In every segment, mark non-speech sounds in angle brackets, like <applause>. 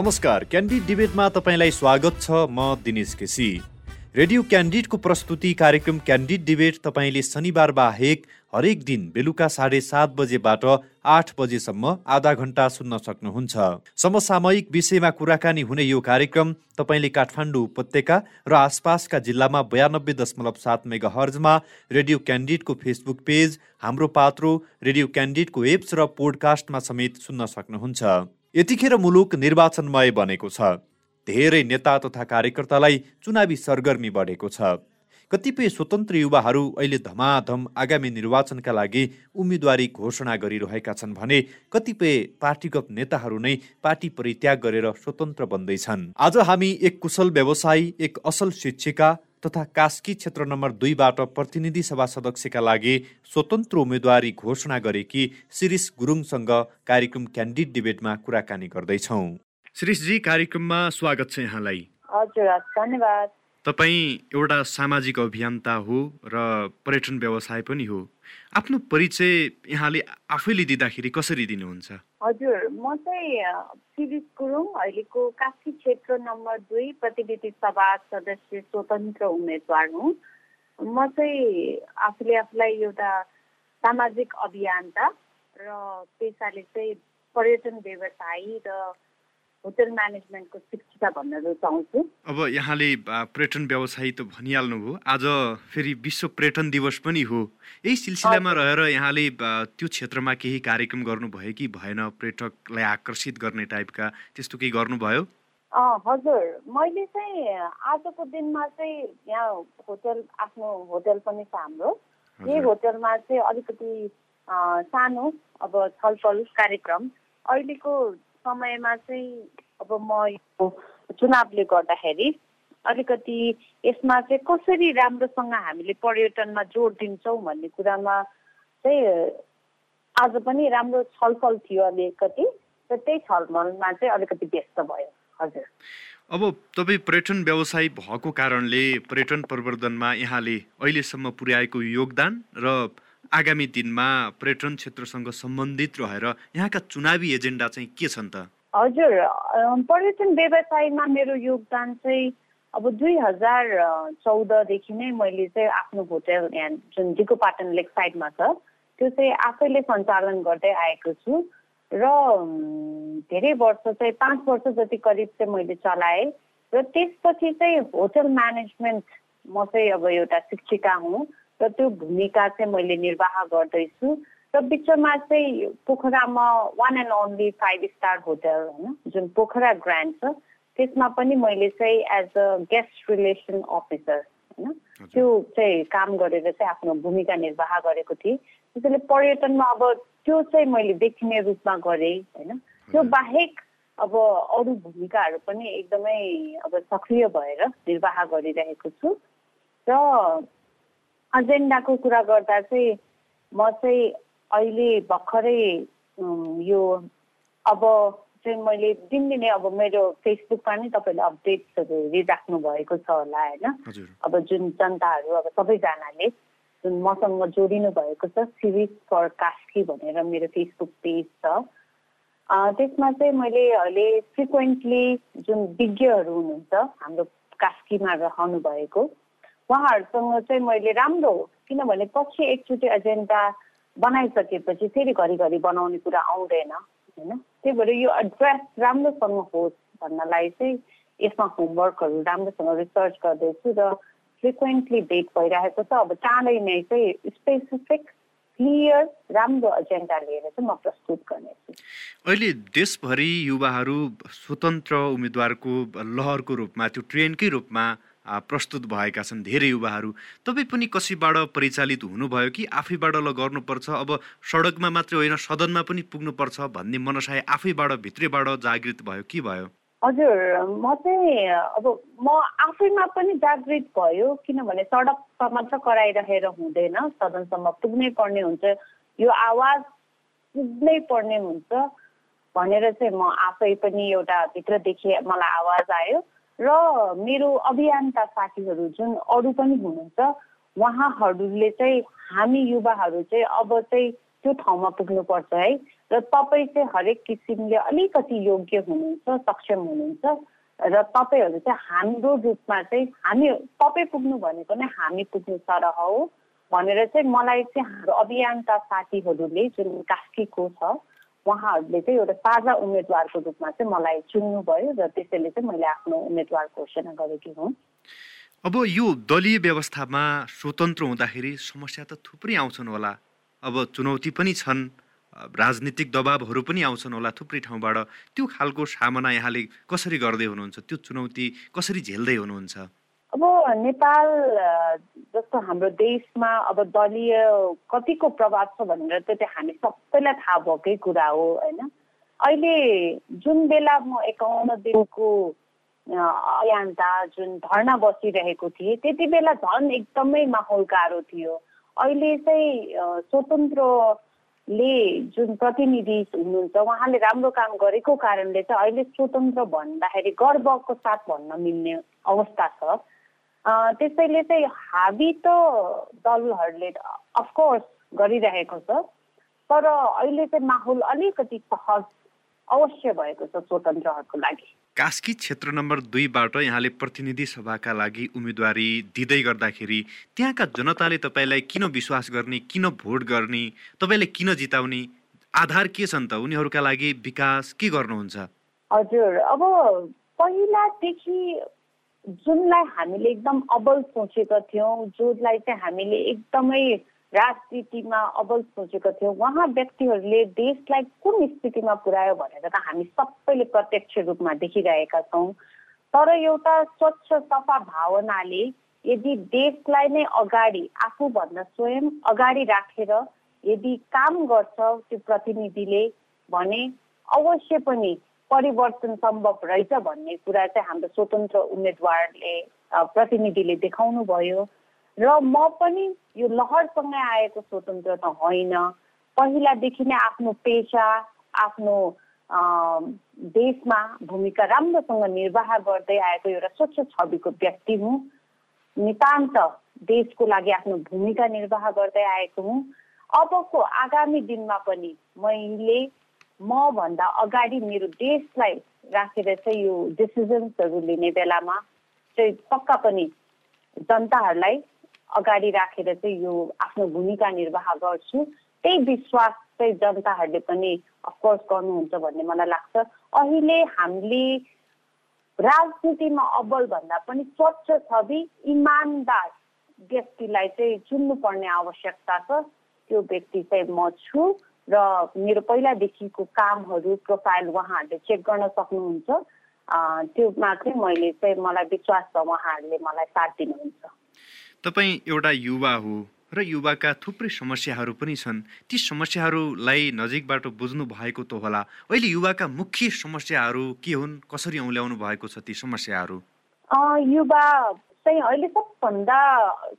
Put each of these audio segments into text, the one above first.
नमस्कार क्यान्डिड डिबेटमा तपाईँलाई स्वागत छ। म दिनेश केसी। रेडियो क्यान्डिडको प्रस्तुति कार्यक्रम क्यान्डिड डिबेट तपाईँले शनिबार बाहेक हरेक दिन बेलुका साढे सात बजेबाट आठ बजेसम्म आधा घन्टा सुन्न सक्नुहुन्छ। समसामयिक विषयमा कुराकानी हुने यो कार्यक्रम तपाईँले काठमाडौँ उपत्यका र आसपासका जिल्लामा बयानब्बे दशमलव सात मेगा हर्जमा रेडियो क्यान्डिडको फेसबुक पेज हाम्रो पात्रो रेडियो क्यान्डिडको एप्स र पोडकास्टमा समेत सुन्न सक्नुहुन्छ। यतिखेर मुलुक निर्वाचनमय बनेको छ। धेरै नेता तथा कार्यकर्तालाई चुनावी सरगर्मी बढेको छ। कतिपय स्वतन्त्र युवाहरू अहिले धमाधम आगामी निर्वाचनका लागि उम्मेदवारी घोषणा गरिरहेका छन् भने कतिपय पार्टीगत नेताहरू नै पार्टी परित्याग गरेर स्वतन्त्र बन्दैछन्। आज हामी एक कुशल व्यवसायी एक असल शिक्षिका तथा कास्की क्षेत्र नम्बर दुईबाट प्रतिनिधि सभा सदस्यका लागि स्वतन्त्र उम्मेदवारी घोषणा गरेकी शिरिष गुरुङसँग कार्यक्रम क्यान्डिड डिबेटमा कुराकानी गर्दैछौँ। शिरिषजी कार्यक्रममा स्वागत छ यहाँलाई। हजुर धन्यवाद। तपाईँ एउटा सामाजिक अभियन्ता हो र पर्यटन व्यवसाय पनि हो। आफ्नो परिचय यहाँले आफैले दिँदाखेरि कसरी दिनुहुन्छ? हजुर म चाहिँ शिरिष गुरुङ अहिलेको काशी क्षेत्र नम्बर दुई प्रतिनिधि सभा सदस्य स्वतन्त्र उम्मेदवार हुँ। म चाहिँ आफूले आफूलाई एउटा सामाजिक अभियन्ता र पेसाले चाहिँ पर्यटन व्यवसायी र होटल म्यानेजमेन्टको शिक्षिका भन्न रुचाउँछु अब यहाँले पर्यटन व्यवसायी त भनिहाल्नुभयो आज फेरि विश्व पर्यटन दिवस पनि हो। यही सिलसिलामा रहेर यहाँले त्यो क्षेत्रमा केही कार्यक्रम गर्नुभयो कि भएन? पर्यटकलाई आकर्षित गर्ने टाइपका त्यस्तो केही गर्नुभयो? हजुर। मैले चाहिँ आजको दिनमा चाहिँ यहाँ होटल आफ्नो होटल पनि छ हाम्रो। यही होटलमा चाहिँ अलिकति सानो अब छलफल कार्यक्रम। अहिलेको समयमा चाहिँ अब म यो चुनावले गर्दाखेरि अलिकति यसमा चाहिँ कसरी राम्रोसँग हामीले पर्यटनमा जोड दिन्छौँ भन्ने कुरामा चाहिँ आज पनि राम्रो छलफल थियो अलिकति र त्यही छलफलमा चाहिँ अलिकति व्यस्त भयो। हजुर। अब तपाईँ पर्यटन व्यवसायी भएको कारणले पर्यटन प्रवर्धनमा यहाँले अहिलेसम्म पुर्याएको योगदान र आगामी दिनमा पर्यटन क्षेत्रसँग सम्बन्धित रहेर यहाँका चुनावी एजेन्डा चाहिँ के छन् त? हजुर पर्यटन व्यवसायमा मेरो योगदान चाहिँ अब दुई हजार चौधदेखि नै मैले चाहिँ आफ्नो होटेल यहाँ जुन पाटन लेक साइडमा छ त्यो चाहिँ आफैले सञ्चालन गर्दै आएको छु र धेरै वर्ष चाहिँ पाँच वर्ष जति करिब चाहिँ मैले चलाएँ र त्यसपछि चाहिँ होटल म्यानेजमेन्ट म चाहिँ अब एउटा शिक्षिका हुँ। र त्यो भूमिका चाहिँ मैले निर्वाह गर्दैछु। र बिचमा चाहिँ पोखरामा one and only five star hotel होइन जुन पोखरा ग्रान्ड छ त्यसमा पनि मैले चाहिँ as a guest relation officer होइन त्यो चाहिँ काम गरेर चाहिँ आफ्नो भूमिका निर्वाह गरेको थिएँ। त्यसैले पर्यटनमा अब त्यो चाहिँ मैले देखिने रूपमा गरेँ होइन। त्यो बाहेक अब अरू भूमिकाहरू पनि एकदमै अब सक्रिय भएर निर्वाह गरिरहेको छु। र एजेन्डाको कुरा गर्दा चाहिँ म चाहिँ अहिले भर्खरै यो अब चाहिँ मैले दिनदिनै अब मेरो फेसबुकमा नै तपाईँले अपडेट्सहरू हेरिराख्नु भएको छ होला होइन? अब जुन जनताहरू अब सबैजनाले जुन मसँग जोडिनु भएको छ सिरिज फर कास्की भनेर मेरो फेसबुक पेज छ। त्यसमा चाहिँ मैले अहिले फ्रिक्वेन्टली जुन विज्ञहरू हुनुहुन्छ हाम्रो कास्कीमा रहनु भएको उहाँहरूसँग चाहिँ मैले राम्रो किनभने पछि एकचोटि एजेन्डा बनाइसकेपछि फेरि घरिघरि बनाउने कुरा आउँदैन होइन? त्यही भएर यो एड्रेस राम्रोसँग होस् भन्नलाई चाहिँ यसमा होमवर्कहरू राम्रोसँग रिसर्च गर्दैछु र फ्रिक्वेन्टली डेट भइरहेको छ। अब चाँडै नै चाहिँ स्पेसिफिक क्लियर राम्रो एजेन्डा लिएर चाहिँ म प्रस्तुत गर्नेछु। अहिले देशभरि युवाहरू स्वतन्त्र उम्मेद्वारको लहरको रूपमा त्यो ट्रेनकै रूपमा प्रस्तुत भएका छन् धेरै युवाहरू। तपाईँ पनि कसैबाट परिचालित हुनुभयो कि आफैबाट ल गर्नुपर्छ? अब सडकमा मात्रै होइन सदनमा पनि पुग्नुपर्छ भन्ने मनसाय आफैबाट भित्रैबाट जागृत भयो के भयो? हजुर म चाहिँ अब म आफैमा पनि जागृत भयो किनभने सडकमा मात्र कराइरहेर हुँदैन। सदनसम्म पुग्नै पर्ने हुन्छ। यो आवाज पुग्नै पर्ने हुन्छ भनेर चाहिँ म आफै पनि एउटा भित्रदेखि मलाई आवाज आयो। र मेरो अभियन्ता साथीहरू जुन अरू पनि हुनुहुन्छ उहाँहरूले चाहिँ हामी युवाहरू चाहिँ अब चाहिँ त्यो ठाउँमा पुग्नुपर्छ है। र तपाईँ चाहिँ हरेक किसिमले अलिकति योग्य हुनुहुन्छ सक्षम हुनुहुन्छ र तपाईँहरू चाहिँ हाम्रो रूपमा चाहिँ हामी तपाईँ पुग्नु भनेको नै हामी पुग्नु सरह हो भनेर चाहिँ मलाई चाहिँ हाम्रो अभियानका साथीहरूले जुन कास्कीको छ उहाँहरूले चाहिँ एउटा साझा उम्मेदवारको रूपमा चाहिँ मलाई चुन्नुभयो र त्यसैले चाहिँ मैले आफ्नो उम्मेदवार घोषणा गरेकी हुँ। अब यो दलीय व्यवस्थामा स्वतन्त्र हुँदाखेरि समस्या त थुप्रै आउँछन् होला। अब चुनौती पनि छन् राजनीतिक दबावहरू पनि आउँछन् होला थुप्रै ठाउँबाट। त्यो खालको सामना यहाँले कसरी गर्दै हुनुहुन्छ? त्यो चुनौती कसरी झेल्दै हुनुहुन्छ? अब नेपाल जस्तो हाम्रो देशमा अब दलीय कतिको प्रभाव छ भनेर त त्यो हामी सबैलाई थाहा भएकै कुरा हो होइन? अहिले जुन बेला म एकाउन्न दिनको अयान्ता जुन धर्ना बसिरहेको थिएँ त्यति बेला झन् एकदमै माहौल गाह्रो थियो। अहिले चाहिँ स्वतन्त्र ले जुन प्रतिनिधि हुनुहुन्छ उहाँले राम्रो काम गरेको कारणले चाहिँ अहिले स्वतन्त्र भन्दाखेरि गर्वको साथ भन्न मिल्ने अवस्था छ। त्यसैले चाहिँ हाबी त दलहरूले अफकोर्स गरिरहेको छ तर अहिले चाहिँ माहौल अलिकति सहज अवश्य भएको छ स्वतन्त्रहरूको लागि। कास्की क्षेत्र नम्बर दुईबाट यहाँले प्रतिनिधि सभाका लागि उम्मेदवारी दिँदै गर्दाखेरि त्यहाँका जनताले तपाईँलाई किन विश्वास गर्ने किन भोट गर्ने तपाईँलाई किन जिताउने आधार के छन् त? उनीहरूका लागि विकास के गर्नुहुन्छ? हजुर अब पहिलादेखि जुनलाई हामीले एकदम अबल सोचेका थियौँ जसलाई चाहिँ हामीले एकदमै राजनीतिमा अबल सोचेको थियौँ उहाँ व्यक्तिहरूले देशलाई कुन स्थितिमा पुर्यायो भनेर त हामी सबैले प्रत्यक्ष रूपमा देखिरहेका छौँ। तर एउटा स्वच्छ सफा भावनाले यदि देशलाई नै अगाडि आफूभन्दा स्वयं अगाडि राखेर यदि काम गर्छ त्यो प्रतिनिधिले भने अवश्य पनि परिवर्तन सम्भव रहेछ भन्ने कुरा चाहिँ हाम्रो स्वतन्त्र उम्मेदवारले प्रतिनिधिले देखाउनु भयो। र म पनि यो लहरसँगै आएको स्वतन्त्र त होइन। पहिलादेखि नै आफ्नो पेसा आफ्नो देशमा भूमिका राम्रोसँग निर्वाह गर्दै आएको एउटा स्वच्छ छविको व्यक्ति हुँ। नितान्त देशको लागि आफ्नो भूमिका निर्वाह गर्दै आएको हुँ। अबको आगामी दिनमा पनि मैले मभन्दा अगाडि मेरो देशलाई राखेर चाहिँ यो डिसिजन्सहरू लिने बेलामा चाहिँ पक्का पनि जनताहरूलाई अगाडि राखेर चाहिँ यो आफ्नो भूमिका निर्वाह गर्छु। त्यही विश्वास चाहिँ जनताहरूले पनि अफकोर्स गर्नुहुन्छ भन्ने मलाई लाग्छ। अहिले हामीले राजनीतिमा अब्बल भन्दा पनि स्वच्छ छवि इमान्दार व्यक्तिलाई चाहिँ चुन्नुपर्ने आवश्यकता छ। त्यो व्यक्ति चाहिँ म छु। र मेरो पहिलादेखिको कामहरू प्रोफाइल उहाँहरूले चेक गर्न सक्नुहुन्छ। त्योमा चाहिँ मैले चाहिँ मलाई विश्वास छ उहाँहरूले मलाई साथ दिनुहुन्छ। तपाईँ एउटा युवा हो र युवाका थुप्रै समस्याहरू पनि छन्। ती समस्याहरूलाई नजिकबाट बुझ्नु भएको त होला। अहिले युवाका मुख्य समस्याहरू के हुन्? कसरी औल्याउनु भएको छ ती समस्याहरू? युवा चाहिँ अहिले सबभन्दा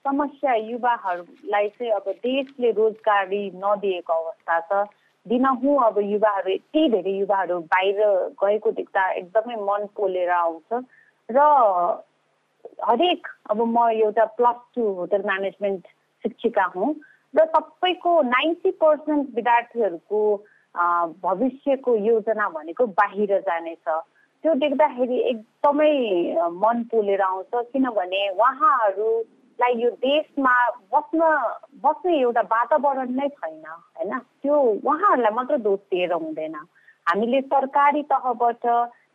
समस्या युवाहरूलाई चाहिँ अब देशले रोजगारी नदिएको अवस्था छ। दिनहुँ अब युवाहरू यति धेरै युवाहरू बाहिर गएको देख्दा एकदमै मन पोलेर आउँछ। र हरेक अब म एउटा प्लस टू होटल म्यानेजमेन्ट शिक्षिका हुँ र सबैको नाइन्टी पर्सेन्ट विद्यार्थीहरूको भविष्यको योजना भनेको बाहिर जाने छ। त्यो देख्दाखेरि एकदमै मन पोलेर आउँछ। किनभने उहाँहरूलाई यो देशमा बस्न बस्ने एउटा वातावरण नै छैन होइन? त्यो उहाँहरूलाई मात्र दोष दिएर हुँदैन। हामीले सरकारी तहबाट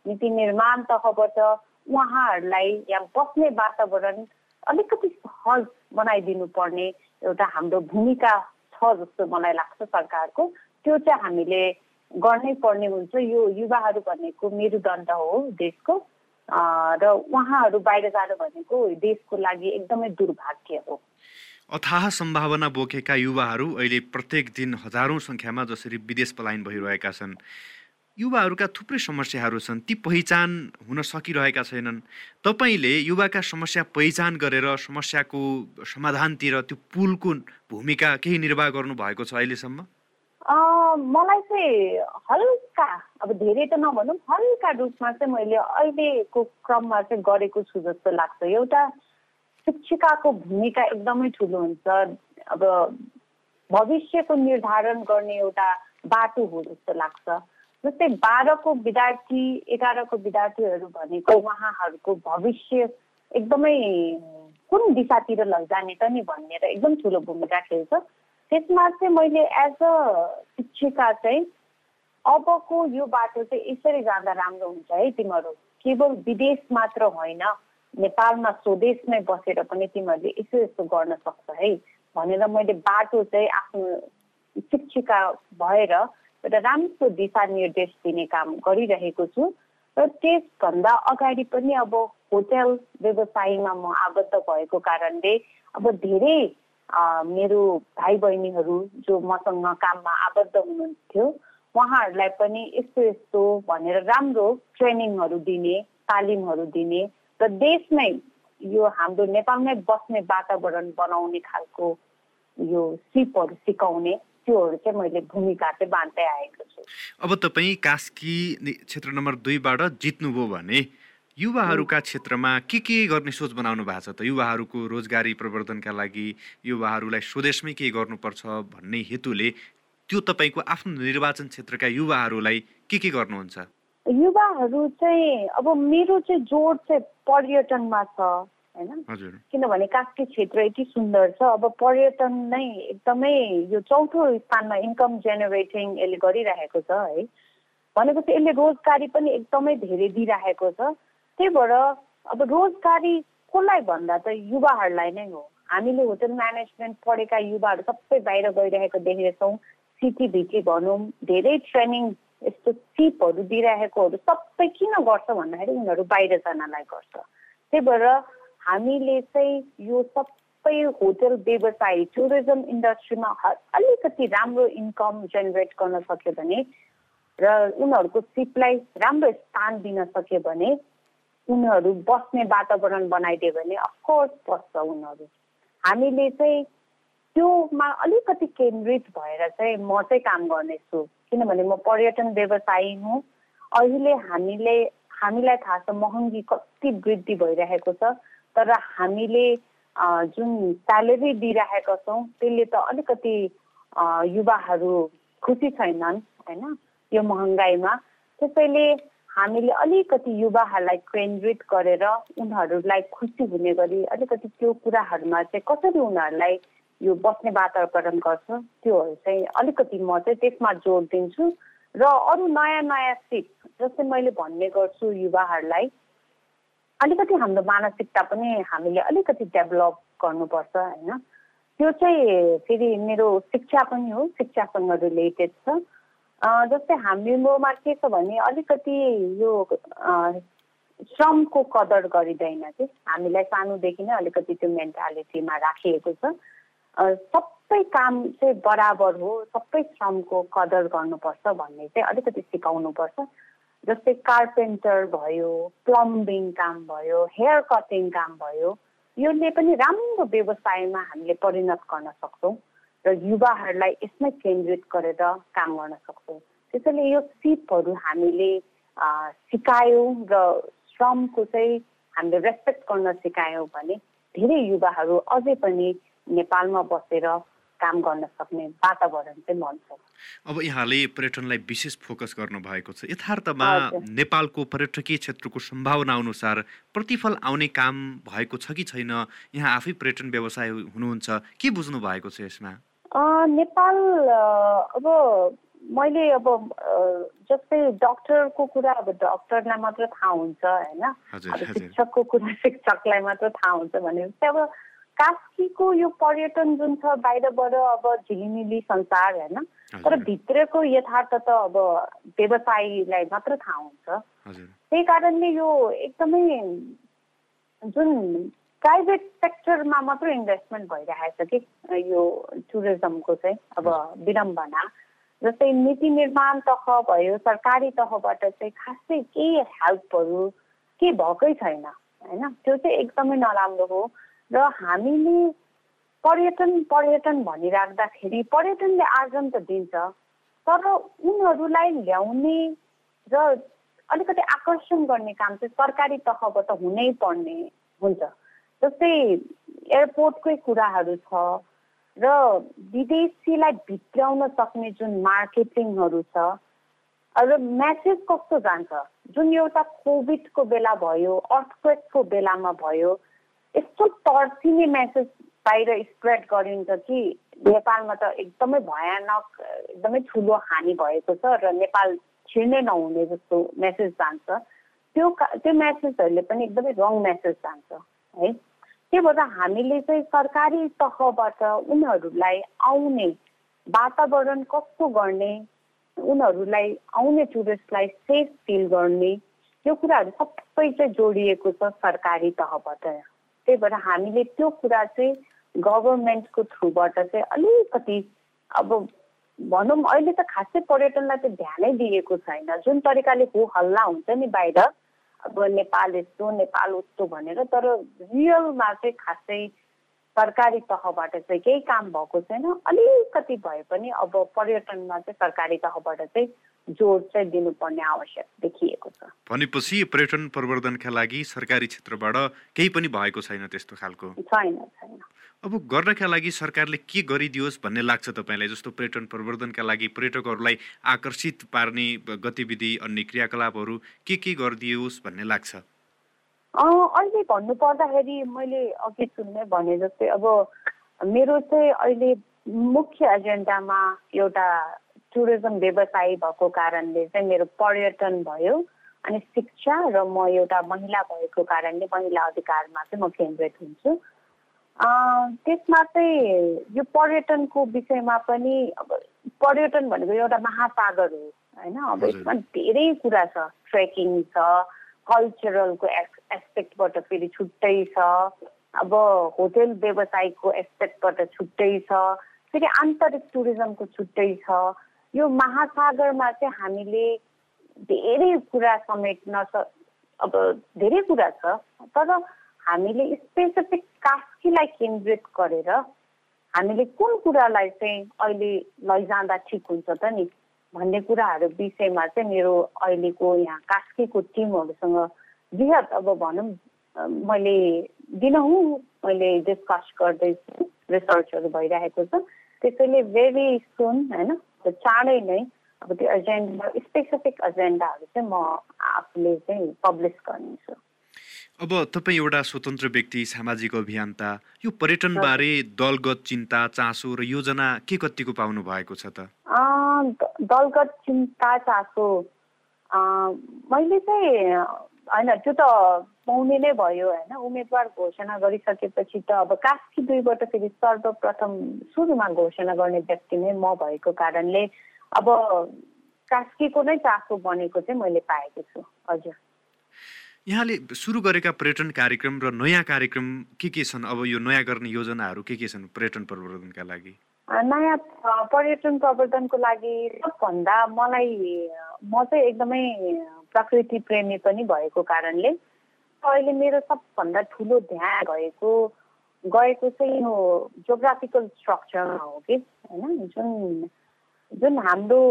नीति निर्माण तहबाट उहाँहरूलाई यहाँ बस्ने वातावरण अलिकति सहज बनाइदिनु पर्ने एउटा हाम्रो भूमिका छ जस्तो मलाई लाग्छ सरकारको। त्यो चाहिँ हामीले गर्नै पर्ने हुन्छ। यो युवाहरू भनेको मेरुदण्ड हो देशको। र उहाँहरू बाहिर जानु भनेको देशको लागि एकदमै दुर्भाग्य हो। अथाह सम्भावना बोकेका युवाहरू अहिले प्रत्येक दिन हजारौँ सङ्ख्यामा जसरी विदेश पलायन भइरहेका छन्। युवाहरूका थुप्रै समस्याहरू छन्। ती पहिचान हुन सकिरहेका छैनन्। तपाईँले युवाका समस्या पहिचान गरेर समस्याको समाधानतिर त्यो पुलको भूमिका केही निर्वाह गर्नु भएको छ अहिलेसम्म? मलाई चाहिँ हल्का अब धेरै त नभनौँ हल्का रूपमा चाहिँ मैले अहिलेको क्रममा चाहिँ गरेको छु जस्तो लाग्छ। एउटा शिक्षिकाको भूमिका एकदमै ठुलो हुन्छ। अब भविष्यको निर्धारण गर्ने एउटा बाटो हो जस्तो लाग्छ। जस्तै बाह्रको विद्यार्थी एघारको विद्यार्थीहरू भनेको उहाँहरूको भविष्य एकदमै कुन दिशातिर लैजाने त नि भनेर एकदम ठुलो भूमिका खेल्छ। त्यसमा चाहिँ मैले एज अ शिक्षिका चाहिँ अबको यो बाटो चाहिँ यसरी जाँदा राम्रो हुन्छ है तिमीहरू। केवल विदेश मात्र होइन नेपालमा स्वदेशमै बसेर पनि तिमीहरूले यसो यस्तो गर्न सक्छ है भनेर मैले बाटो चाहिँ आफ्नो शिक्षिका भएर एउटा राम्रो दिशा निर्देश दिने काम गरिरहेको छु र त्यसभन्दा अगाडि पनि अब होटेल व्यवसायमा म आबद्ध भएको कारणले अब धेरै मेरो भाइ बहिनीहरू जो मसँग काममा आबद्ध हुनुहुन्थ्यो उहाँहरूलाई पनि यस्तो यस्तो भनेर राम्रो ट्रेनिङहरू दिने तालिमहरू दिने र देशमै यो हाम्रो नेपालमै बस्ने वातावरण बनाउने खालको यो सिपहरू सिकाउने त्योहरू चाहिँ मैले भूमिका चाहिँ बाँध्दै आएको छु। अब तपाईँ कास्की क्षेत्र नम्बर दुईबाट जित्नुभयो भने युवाहरूका क्षेत्रमा के के गर्ने सोच बनाउनु भएको छ त? युवाहरूको रोजगारी प्रवर्धनका लागि युवाहरूलाई स्वदेशमै के गर्नुपर्छ भन्ने हेतुले त्यो तपाईँको आफ्नो निर्वाचन क्षेत्रका युवाहरूलाई के के गर्नुहुन्छ? युवाहरू चाहिँ अब मेरो चाहिँ जोड चाहिँ पर्यटनमा छ होइन? किनभने कास्की क्षेत्र यति सुन्दर छ। अब पर्यटन नै एकदमै यो चौथो स्थानमा इन्कम जेनेरेटिङ यसले गरिरहेको छ है। भनेपछि यसले रोजगारी पनि एकदमै धेरै दिइरहेको छ। त्यही भएर अब रोजगारी कसलाई भन्दा त युवाहरूलाई नै हो। हामीले होटल म्यानेजमेन्ट पढेका युवाहरू सबै बाहिर गइरहेको देखेछौँ सिटीभिटी भनौँ धेरै ट्रेनिङ यस्तो सिपहरू दिइरहेकोहरू सबै किन गर्छ भन्दाखेरि उनीहरू बाहिर जानलाई गर्छ। त्यही भएर हामीले चाहिँ यो सबै होटल व्यवसाय टुरिज्म इन्डस्ट्रीमा अलिकति राम्रो इन्कम जेनेरेट गर्न सक्यो भने र उनीहरूको सिपलाई राम्रो स्थान दिन सक्यो भने उनीहरू बस्ने वातावरण बनाइदियो भने अफकोर्स बस्छ उनीहरू। हामीले चाहिँ त्योमा अलिकति केन्द्रित भएर चाहिँ म चाहिँ काम गर्नेछु। किनभने म पर्यटन व्यवसायी हुँ। अहिले हामीले हामीलाई थाहा छ महँगी कति वृद्धि भइरहेको छ। तर हामीले जुन स्यालेरी दिइरहेका छौँ त्यसले त अलिकति युवाहरू खुसी छैनन् होइन? यो महँगाइमा त्यसैले हामीले अलिकति युवाहरूलाई केन्द्रित गरेर उनीहरूलाई खुसी हुने गरी अलिकति त्यो कुराहरूमा चाहिँ कसरी उनीहरूलाई यो बस्ने वातावरण गर्छ त्योहरू चाहिँ अलिकति म चाहिँ त्यसमा जोड दिन्छु। र अरू नयाँ नयाँ सिप जस्तै मैले भन्ने गर्छु युवाहरूलाई अलिकति हाम्रो मानसिकता पनि हामीले अलिकति डेभलप गर्नुपर्छ होइन। त्यो चाहिँ फेरि मेरो शिक्षा पनि हो शिक्षासँग रिलेटेड छ। जस्तै हामीमा के छ भने अलिकति यो श्रमको कदर गरिँदैन कि। हामीलाई सानोदेखि नै अलिकति त्यो मेन्टालिटीमा राखिएको छ। सबै काम चाहिँ बराबर हो सबै श्रमको कदर गर्नुपर्छ भन्ने चाहिँ अलिकति सिकाउनुपर्छ। जस्तै कार्पेन्टर भयो प्लम्बिङ काम भयो हेयर कटिङ काम भयो योले पनि राम्रो व्यवसायमा हामीले परिणत गर्न सक्छौँ। र युवाहरूलाई यसमै केन्द्रित गरेर काम गर्न सक्छौँ। त्यसैले यो सिपहरू हामीले सिकायौँ र श्रमको चाहिँ हामीले रेस्पेक्ट गर्न सिकायौँ भने धेरै युवाहरू अझै पनि नेपालमा बसेर काम गर्न सक्ने वातावरण चाहिँ बन्छ अब यहाँले पर्यटनलाई विशेष फोकस गर्नु भएको छ। यथार्थमा नेपालको पर्यटकीय क्षेत्रको सम्भावना अनुसार प्रतिफल आउने काम भएको छ कि छैन? यहाँ आफै पर्यटन व्यवसाय हुनुहुन्छ। के बुझ्नु भएको छ यसमा? नेपाल अब मैले अब जस्तै डक्टरको कुरा अब डक्टरलाई मात्र थाहा हुन्छ होइन? अब शिक्षकको कुरा <laughs> शिक्षकलाई मात्र थाहा हुन्छ भनेपछि अब कास्कीको यो पर्यटन जुन छ बाहिरबाट अब झिलिमिली संसार होइन? तर भित्रको यथार्थ त अब व्यवसायीलाई मात्र थाहा हुन्छ। त्यही कारणले यो एकदमै जुन प्राइभेट सेक्टरमा मात्र इन्भेस्टमेन्ट भइरहेछ कि? यो टुरिज्मको चाहिँ अब विडम्बना। जस्तै नीति निर्माण तह भयो सरकारी तहबाट चाहिँ खासै केही हेल्पहरू के भएकै छैन होइन? त्यो चाहिँ एकदमै नराम्रो हो। र हामीले पर्यटन पर्यटन भनिराख्दाखेरि पर्यटनले आर्जन त दिन्छ तर उनीहरूलाई ल्याउने र अलिकति आकर्षण गर्ने काम चाहिँ सरकारी तहबाट हुनै पर्ने हुन्छ। जस्तै एयरपोर्टकै कुराहरू छ र विदेशीलाई भित्राउन सक्ने जुन मार्केटिङहरू छ र म्यासेज कस्तो जान्छ? जुन एउटा कोभिडको बेला भयो अर्थक्वेकको बेलामा भयो यस्तो तर्सिने मेसेज बाहिर स्प्रेड गरिन्छ कि नेपालमा त एकदमै भयानक एकदमै ठुलो हानि भएको छ र नेपाल छिर्नै नहुने जस्तो मेसेज जान्छ। त्यो त्यो मेसेजहरूले पनि एकदमै रङ मेसेज जान्छ है? त्यही भएर हामीले चाहिँ सरकारी तहबाट उनीहरूलाई आउने वातावरण कस्तो गर्ने उनीहरूलाई आउने टुरिस्टलाई सेफ फिल गर्ने यो कुराहरू सबै चाहिँ जोडिएको छ सरकारी तहबाट। त्यही भएर हामीले त्यो कुरा चाहिँ गभर्मेन्टको थ्रुबाट चाहिँ अलिकति अब भनौँ अहिले त खासै पर्यटनलाई त ध्यानै दिएको छैन। जुन तरिकाले हो हल्ला हुन्छ नि बाहिर अब नेपाल यस्तो नेपाल उस्तो भनेर तर रियलमा चाहिँ खासै सरकारी तहबाट चाहिँ केही काम भएको छैन। अलिकति भए पनि अब पर्यटनमा चाहिँ सरकारी तहबाट चाहिँ जोड चाहिँ दिनुपर्ने आवश्यक देखिएको छ। भनेपछि पर्यटन प्रवर्धनका लागि सरकारी क्षेत्रबाट केही पनि भएको छैन त्यस्तो खालको? छैन छैन। अब गर्नका लागि सरकारले के गरिदियोस् भन्ने लाग्छ तपाईँलाई? जस्तो पर्यटन प्रवर्धनका लागि पर्यटकहरूलाई आकर्षित पार्ने गतिविधि अन्य क्रियाकलापहरू के के गरिदियोस् भन्ने लाग्छ? अहिले भन्नु पर्दाखेरि मैले अघि सुन्ने भने जस्तै अब मेरो चाहिँ अहिले मुख्य एजेन्डामा एउटा टुरिज्म व्यवसायी भएको कारणले चाहिँ मेरो पर्यटन भयो अनि शिक्षा र म एउटा महिला भएको कारणले महिला अधिकारमा चाहिँ म केन्द्रित हुन्छु। त्यसमा चाहिँ यो पर्यटनको विषयमा पनि अब पर्यटन भनेको एउटा महासागर हो होइन? अब यसमा धेरै कुरा छ। ट्रेकिङ छ कल्चरलको एस्पेक्टबाट फेरि छुट्टै छ। अब होटेल व्यवसायको एस्पेक्टबाट छुट्टै छ। फेरि आन्तरिक टुरिज्मको छुट्टै छ। यो महासागरमा चाहिँ हामीले धेरै कुरा समेट्न अब धेरै कुरा छ। तर हामीले स्पेसिफिक कास्कीलाई केन्द्रित गरेर हामीले कुन कुरालाई चाहिँ अहिले लैजाँदा ठिक हुन्छ त नि? भन्ने कुराहरू विषयमा चाहिँ मेरो अहिलेको यहाँ कास्कीको टिमहरूसँग वृहत अब भनौँ मैले दिनहुँ मैले डिस्कस गर्दैछु रिसर्चहरू भइरहेको छ। त्यसैले भेरी सुन होइन चाँडै नै अब त्यो एजेन्डा स्पेसिफिक एजेन्डाहरू चाहिँ म आफूले चाहिँ पब्लिस गर्नेछु। अब तपाईँ एउटा स्वतन्त्र व्यक्ति सामाजिक अभियन्ता यो पर्यटनबारे दलगत चिन्ता चासो र योजना के कतिको पाउनु भएको छ त? दलगत चिन्ता चासो मैले चाहिँ होइन त्यो त पाउने नै भयो होइन उम्मेदवार घोषणा गरिसकेपछि त अब कास्की दुईबाट फेरि सर्वप्रथम सुरुमा घोषणा गर्ने व्यक्ति नै म भएको कारणले अब कास्कीको नै चासो बनेको चाहिँ मैले पाएको छु। हजुर। यहाँले सुरु गरेका पर्यटन कार्यक्रम र नयाँ कार्यक्रम के के छन्? अब यो नयाँ गर्ने योजनाहरू के के छन् पर्यटन प्रवर्धनका लागि? नयाँ पर्यटन प्रवर्धनको लागि सबभन्दा मलाई म चाहिँ एकदमै प्रकृति प्रेमी पनि भएको कारणले अहिले मेरो सबभन्दा ठुलो ध्यान भएको गएको चाहिँ यो जोग्राफिकल स्ट्रक्चरमा हो कि होइन? जुन जुन हाम्रो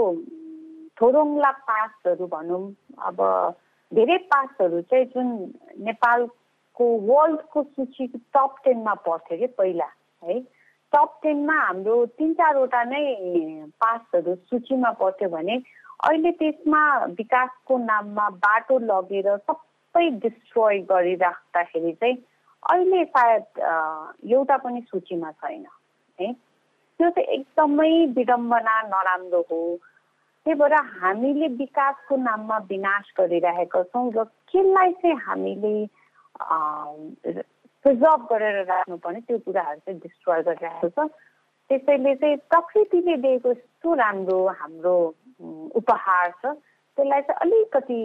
थोरोङ्ला पासहरू भनौँ अब धेरै पासहरू चाहिँ जुन नेपालको वर्ल्डको सूची टप टेनमा पर्थ्यो कि पहिला है? टप टेनमा हाम्रो तिन चारवटा नै पासहरू सूचीमा पर्थ्यो भने अहिले त्यसमा विकासको नाममा बाटो लगेर सबै डिस्ट्रोय गरिराख्दाखेरि चाहिँ अहिले सायद एउटा पनि सूचीमा छैन है? त्यो चाहिँ एकदमै विडम्बना नराम्रो हो। त्यही भएर हामीले विकासको नाममा विनाश गरिरहेका छौँ र केलाई चाहिँ हामीले प्रिजर्भ गरेर राख्नुपर्ने त्यो कुराहरू चाहिँ डिस्ट्रोय गरिरहेको छ। त्यसैले चाहिँ प्रकृतिले दिएको यस्तो राम्रो हाम्रो उपहार छ। त्यसलाई चाहिँ अलिकति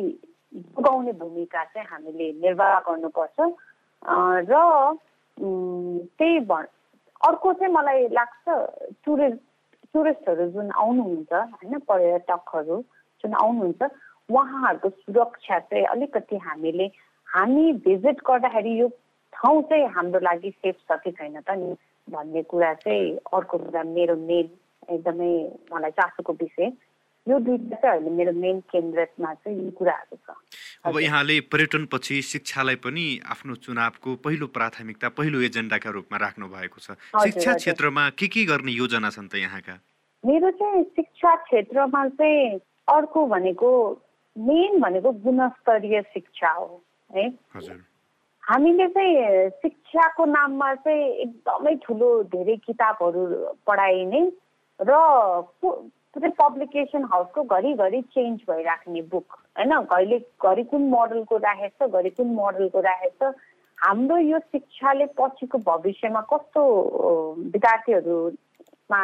जोगाउने भूमिका चाहिँ हामीले निर्वाह गर्नुपर्छ। र त्यही भ अर्को चाहिँ मलाई लाग्छ टुरिस्ट टुरिस्टहरू जुन आउनुहुन्छ होइन पर्यटकहरू जुन आउनुहुन्छ उहाँहरूको सुरक्षा चाहिँ अलिकति हामीले हामी भिजिट गर्दाखेरि यो ठाउँ चाहिँ हाम्रो लागि सेफ छ कि छैन त नि? भन्ने कुरा चाहिँ अर्को कुरा मेरो मेन एकदमै मलाई चासोको विषय। यो दुइटा चाहिँ अहिले मेरो मेन केन्द्रमा चाहिँ यो कुराहरू छ। अब यहाँले पर्यटन पछि शिक्षालाई पनि आफ्नो चुनावको पहिलो प्राथमिकता पहिलो एजेन्डाका रूपमा राख्नु भएको छ शिक्षा क्षेत्रमा के के गर्ने योजना छन् त यहाँका? मेरो चाहिँ शिक्षा क्षेत्रमा चाहिँ अर्को भनेको मेन भनेको गुणस्तरीय शिक्षा हो है। हामीले चाहिँ शिक्षाको नाममा चाहिँ एकदमै ठुलो धेरै किताबहरू पढाइने र पब्लिकेसन हाउसको घरिघरि चेन्ज भइराख्ने बुक होइन कहिले घरि कुन मोडलको राखेको छ घरि कुन मोडलको राखेको छ हाम्रो यो शिक्षाले पछिको भविष्यमा कस्तो विद्यार्थीहरूमा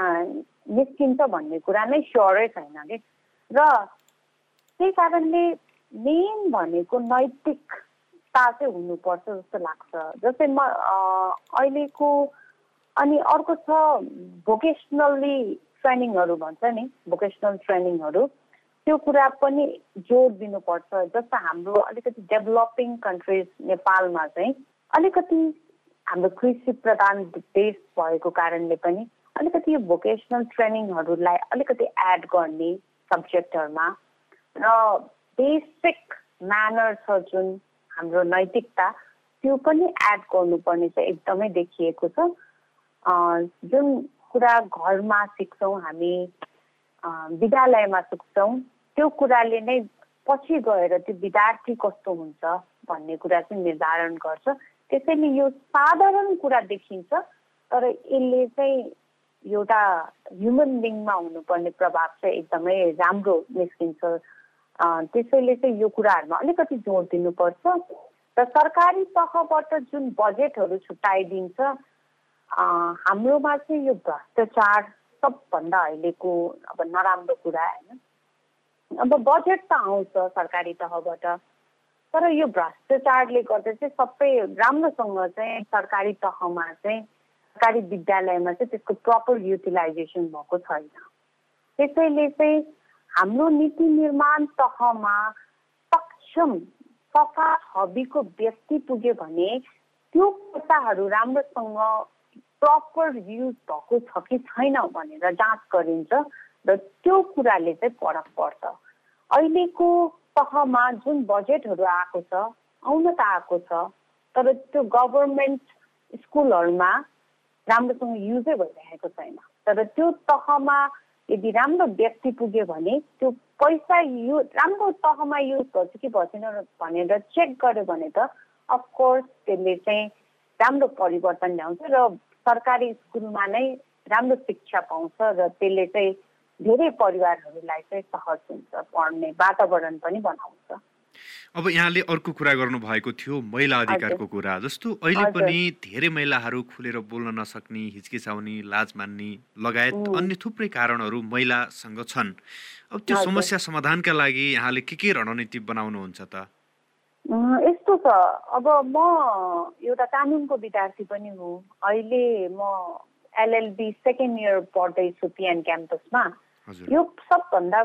निस्किन्छ भन्ने कुरा नै स्योरै छैन कि? र त्यही कारणले मेन भनेको नैतिकता चाहिँ हुनुपर्छ जस्तो लाग्छ। जस्तै म अहिलेको अनि अर्को छ भोकेसनल्ली ट्रेनिङहरू भन्छ नि भोकेसनल ट्रेनिङहरू। त्यो कुरा पनि जोड दिनुपर्छ। जस्तो हाम्रो अलिकति डेभलपिङ कन्ट्रिज नेपालमा चाहिँ अलिकति हाम्रो कृषि प्रधान देश भएको कारणले पनि अलिकति यो भोकेसनल ट्रेनिङहरूलाई अलिकति एड गर्ने सब्जेक्टहरूमा र बेसिक म्यानर छ जुन हाम्रो नैतिकता त्यो पनि एड गर्नुपर्ने चाहिँ एकदमै देखिएको छ। जुन कुरा घरमा सिक्छौँ हामी विद्यालयमा सिक्छौँ। त्यो कुराले नै पछि गएर त्यो विद्यार्थी कस्तो हुन्छ भन्ने कुरा चाहिँ निर्धारण गर्छ। त्यसैले यो साधारण कुरा देखिन्छ तर यसले चाहिँ एउटा ह्युमन बिङमा हुनुपर्ने प्रभाव चाहिँ एकदमै राम्रो निस्किन्छ। त्यसैले चाहिँ यो कुराहरूमा अलिकति जोड दिनुपर्छ र सरकारी तहबाट जुन बजेटहरू छुट्याइदिन्छ हाम्रोमा चाहिँ यो भ्रष्टाचार सबभन्दा अहिलेको अब नराम्रो कुरा होइन। अब बजेट त आउँछ सरकारी तहबाट तर यो भ्रष्टाचारले गर्दा चाहिँ सबै राम्रोसँग चाहिँ सरकारी तहमा चाहिँ सरकारी विद्यालयमा चाहिँ त्यसको प्रपर युटिलाइजेसन भएको छैन। त्यसैले चाहिँ हाम्रो नीति निर्माण तहमा सक्षम सफा हबीको व्यक्ति पुग्यो भने त्यो पैसाहरू राम्रोसँग प्रपर युज भएको छ कि छैन भनेर जाँच गरिन्छ र त्यो कुराले चाहिँ फरक पर्छ। अहिलेको तहमा जुन बजेटहरू आएको छ आउन त आएको छ तर त्यो गभर्मेन्ट स्कुलहरूमा राम्रोसँग युजै भइरहेको छैन। तर त्यो तहमा यदि राम्रो व्यक्ति पुग्यो भने त्यो पैसा यु राम्रो तहमा युज गर्छ कि भएन भनेर चेक गर्यो भने त अफकोर्स त्यसले चाहिँ राम्रो परिवर्तन ल्याउँछ र सरकारी स्कुलमा नै राम्रो शिक्षा पाउँछ र त्यसले चाहिँ धेरै परिवारहरूलाई चाहिँ सहज हुन्छ पढ्ने वातावरण पनि बनाउँछ। अब यहाँले अर्को कुरा गर्नुभएको थियो महिला अधिकारको कुरा। जस्तो अहिले पनि धेरै महिलाहरू खुलेर बोल्न नसक्ने हिचकिचाउने लाज मान्ने लगायत अन्य थुप्रै कारणहरू महिलासँग छन्। अब त्यो समस्या समाधानका लागि यहाँले के के रणनीति बनाउनुहुन्छ त? यस्तो छ। अब म एउटा कानुनको विद्यार्थी पनि हुँ। अहिले म एलएलबी सेकेन्ड इयर पढ्दैछु पिएन क्याम्पसमा। यो सबभन्दा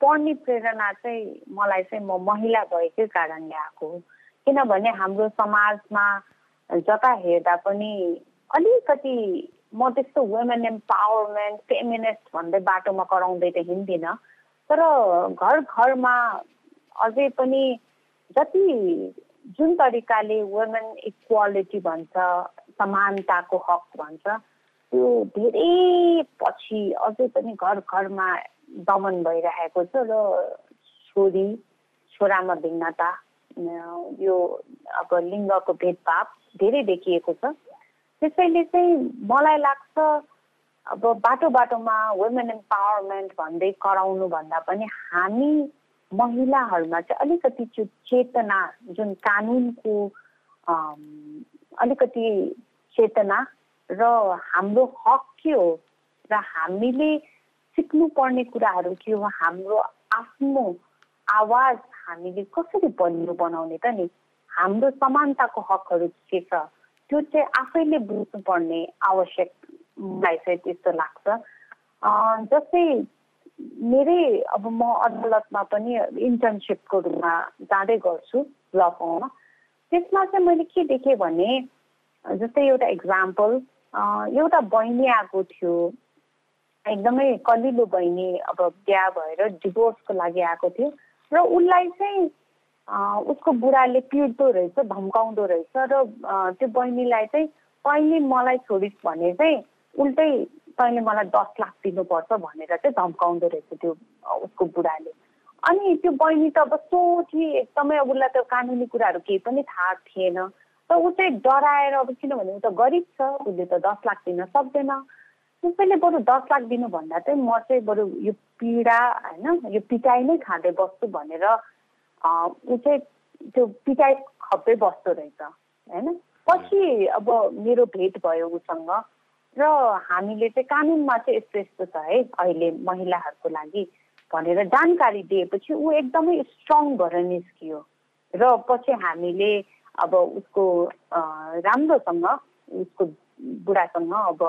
पढ्ने प्रेरणा चाहिँ मलाई चाहिँ म महिला भएकै कारणले आएको हो। किनभने हाम्रो समाजमा जता हेर्दा पनि अलिकति म त्यस्तो वुमेन एम्पावरमेन्ट फेमिनिस्ट भन्दै बाटोमा कराउँदै त हिँड्दिनँ। तर घर घरमा अझै पनि जति जुन तरिकाले वुमेन इक्वालिटी भन्छ समानताको हक भन्छ त्यो धेरै पछि अझै पनि घर घरमा दमन भइरहेको छ र छोरी छोरामा भिन्नता यो अब लिङ्गको भेदभाव धेरै देखिएको छ। त्यसैले चाहिँ मलाई लाग्छ अब बाटो बाटोमा वुमेन एम्पावरमेन्ट भन्दै कराउनु भन्दा पनि हामी महिलाहरूमा चाहिँ अलिकति त्यो चेतना जुन कानुनको अलिकति चेतना र हाम्रो हक के हो र हामीले सिक्नुपर्ने कुराहरू के हो हाम्रो आफ्नो आवाज हामीले कसरी बलियो बनाउने त नि? हाम्रो समानताको हकहरू के छ? त्यो चाहिँ आफैले बुझ्नुपर्ने आवश्यक मलाई चाहिँ त्यस्तो लाग्छ। जस्तै मेरै अब म अदालतमा पनि इन्टर्नसिपको रूपमा जाँदै गर्छु ल फर्ममा त्यसमा चाहिँ मैले के देखेँ भने जस्तै एउटा इक्जाम्पल एउटा बहिनी आएको थियो। एकदमै कलिलो बहिनी अब बिहा भएर डिभोर्सको लागि आएको थियो। र उसलाई चाहिँ उसको बुढाले पिट्दो रहेछ धम्काउँदो रहेछ र त्यो बहिनीलाई चाहिँ तैँले मलाई छोडिस् भने चाहिँ उल्टै तैँले मलाई दस लाख दिनुपर्छ भनेर चाहिँ धम्काउँदो रहेछ त्यो उसको बुढाले। अनि त्यो बहिनी त अब सोची एकदमै अब उसलाई त कानुनी कुराहरू केही पनि थाहा थिएन। त ऊ चाहिँ डराएर अब किनभने ऊ त गरिब छ उसले त दस लाख दिन सक्दैन। त्यसैले बरु दस लाख दिनुभन्दा चाहिँ म चाहिँ बरु यो पीडा होइन यो पिटाइ नै खाँदै बस्छु भनेर ऊ चाहिँ त्यो पिटाइ खप्दै बस्दो रहेछ होइन। पछि अब मेरो भेट भयो उसँग। र हामीले चाहिँ कानुनमा चाहिँ यस्तो यस्तो छ है अहिले महिलाहरूको लागि भनेर जानकारी दिएपछि ऊ एकदमै स्ट्रङ भएर निस्कियो। र पछि हामीले अब उसको राम्रोसँग उसको बुढासँग अब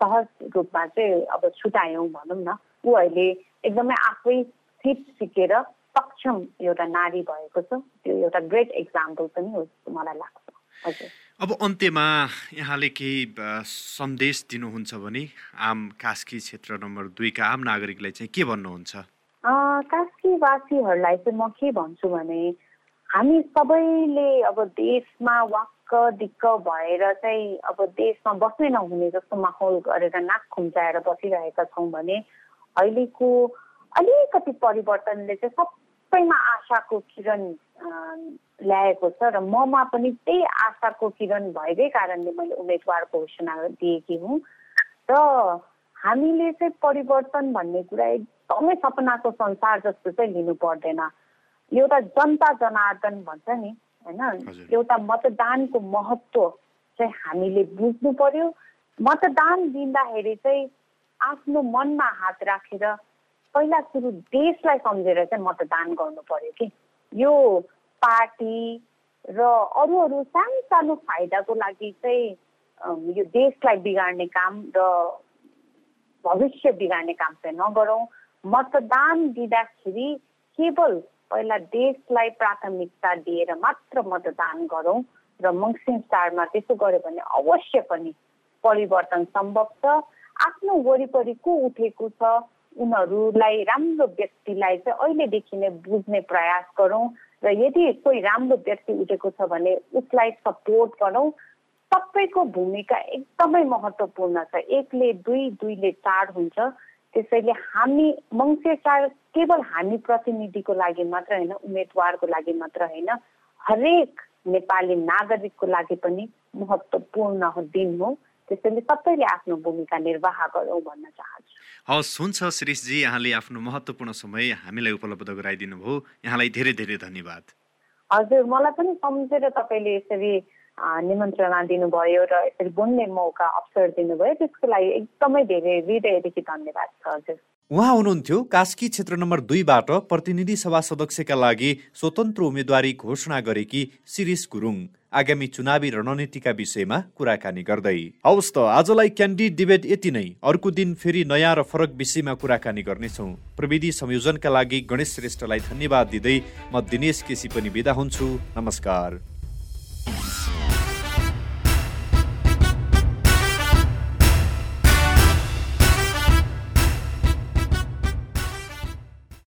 सहज रूपमा चाहिँ अब छुट्यायौँ भनौँ न ऊ अहिले एकदमै आफै सिप सिकेर सक्षम एउटा नारी भएको छ। त्यो एउटा ग्रेट इक्जाम्पल पनि हो जस्तो मलाई लाग्छ। अब अन्त्यमा यहाँले केही सन्देश दिनुहुन्छ भने आम कास्की क्षेत्र नम्बर दुईका आम नागरिकलाई चाहिँ के भन्नुहुन्छ? कास्कीवासीहरूलाई चाहिँ म के भन्छु भने हामी सबैले अब देशमा वाक्क दिक्क भएर चाहिँ अब देशमा बस्नै नहुने जस्तो माहौल गरेर नाक खुम्चाएर बसिरहेका छौँ भने अहिलेको अलिकति परिवर्तनले चाहिँ सबैमा आशाको किरण ल्याएको छ र ममा पनि त्यही आशाको किरण भएकै कारणले मैले उम्मेदवारको घोषणा दिएकी हुँ। र हामीले चाहिँ परिवर्तन भन्ने कुरा एकदमै सपनाको संसार जस्तो चाहिँ लिनु पर्दैन। एउटा जनता जनार्दन भन्छ नि होइन? एउटा मतदानको महत्त्व चाहिँ हामीले बुझ्नु पर्यो। मतदान दिँदाखेरि चाहिँ आफ्नो मनमा हात राखेर पहिला सुरु देशलाई सम्झेर चाहिँ मतदान गर्नु पर्यो कि। यो पार्टी र अरू अरू सानो सानो फाइदाको लागि चाहिँ यो देशलाई बिगार्ने काम र भविष्य बिगार्ने काम चाहिँ नगरौँ। मतदान दिँदाखेरि केवल पहिला देशलाई प्राथमिकता दिएर मात्र मतदान गरौँ र मङ्सिङ चाडमा त्यसो गर्यो भने अवश्य पनि परिवर्तन सम्भव छ। आफ्नो वरिपरि को उठेको छ? उनीहरूलाई राम्रो व्यक्तिलाई चाहिँ अहिलेदेखि नै बुझ्ने प्रयास गरौँ र यदि कोही राम्रो व्यक्ति उठेको छ भने उसलाई सपोर्ट गरौँ सबैको भूमिका एकदमै महत्त्वपूर्ण छ। एकले दुई दुईले चार हुन्छ। त्यसैले हामी मङ्सिर चाड केवल हामी प्रतिनिधिको लागि मात्र होइन उम्मेदवारको लागि मात्र होइन हरेक नेपाली नागरिकको लागि पनि महत्त्वपूर्ण दिन हो। त्यसैले सबैले आफ्नो भूमिका निर्वाह गरौँ भन्न चाहन्छु। हवस् हुन्छ श्रीषजी यहाँले आफ्नो महत्त्वपूर्ण समय हामीलाई उपलब्ध गराइदिनु भयो। यहाँलाई धेरै धेरै धन्यवाद। हजुर मलाई पनि सम्झेर तपाईँले यसरी निमन्त्रणा दिनुभयो र यसरी बोल्ने मौका अवसर दिनुभयो। त्यसको लागि एकदमै धेरै हृदयदेखि धन्यवाद छ हजुर। उहाँ हुनुहुन्थ्यो कास्की क्षेत्र नम्बर दुईबाट प्रतिनिधि सभा सदस्यका लागि स्वतन्त्र उम्मेद्वारी घोषणा गरेकी शिरिष गुरुङ। आगामी चुनावी रणनीतिका विषयमा कुराकानी गर्दै। हवस् त आजलाई क्यान्डिड डिबेट यति नै। अर्को दिन फेरि नयाँ र फरक विषयमा कुराकानी गर्नेछौँ। प्रविधि संयोजनका लागि गणेश श्रेष्ठलाई धन्यवाद दिँदै म दिनेश केसी पनि बिदा हुन्छु। नमस्कार।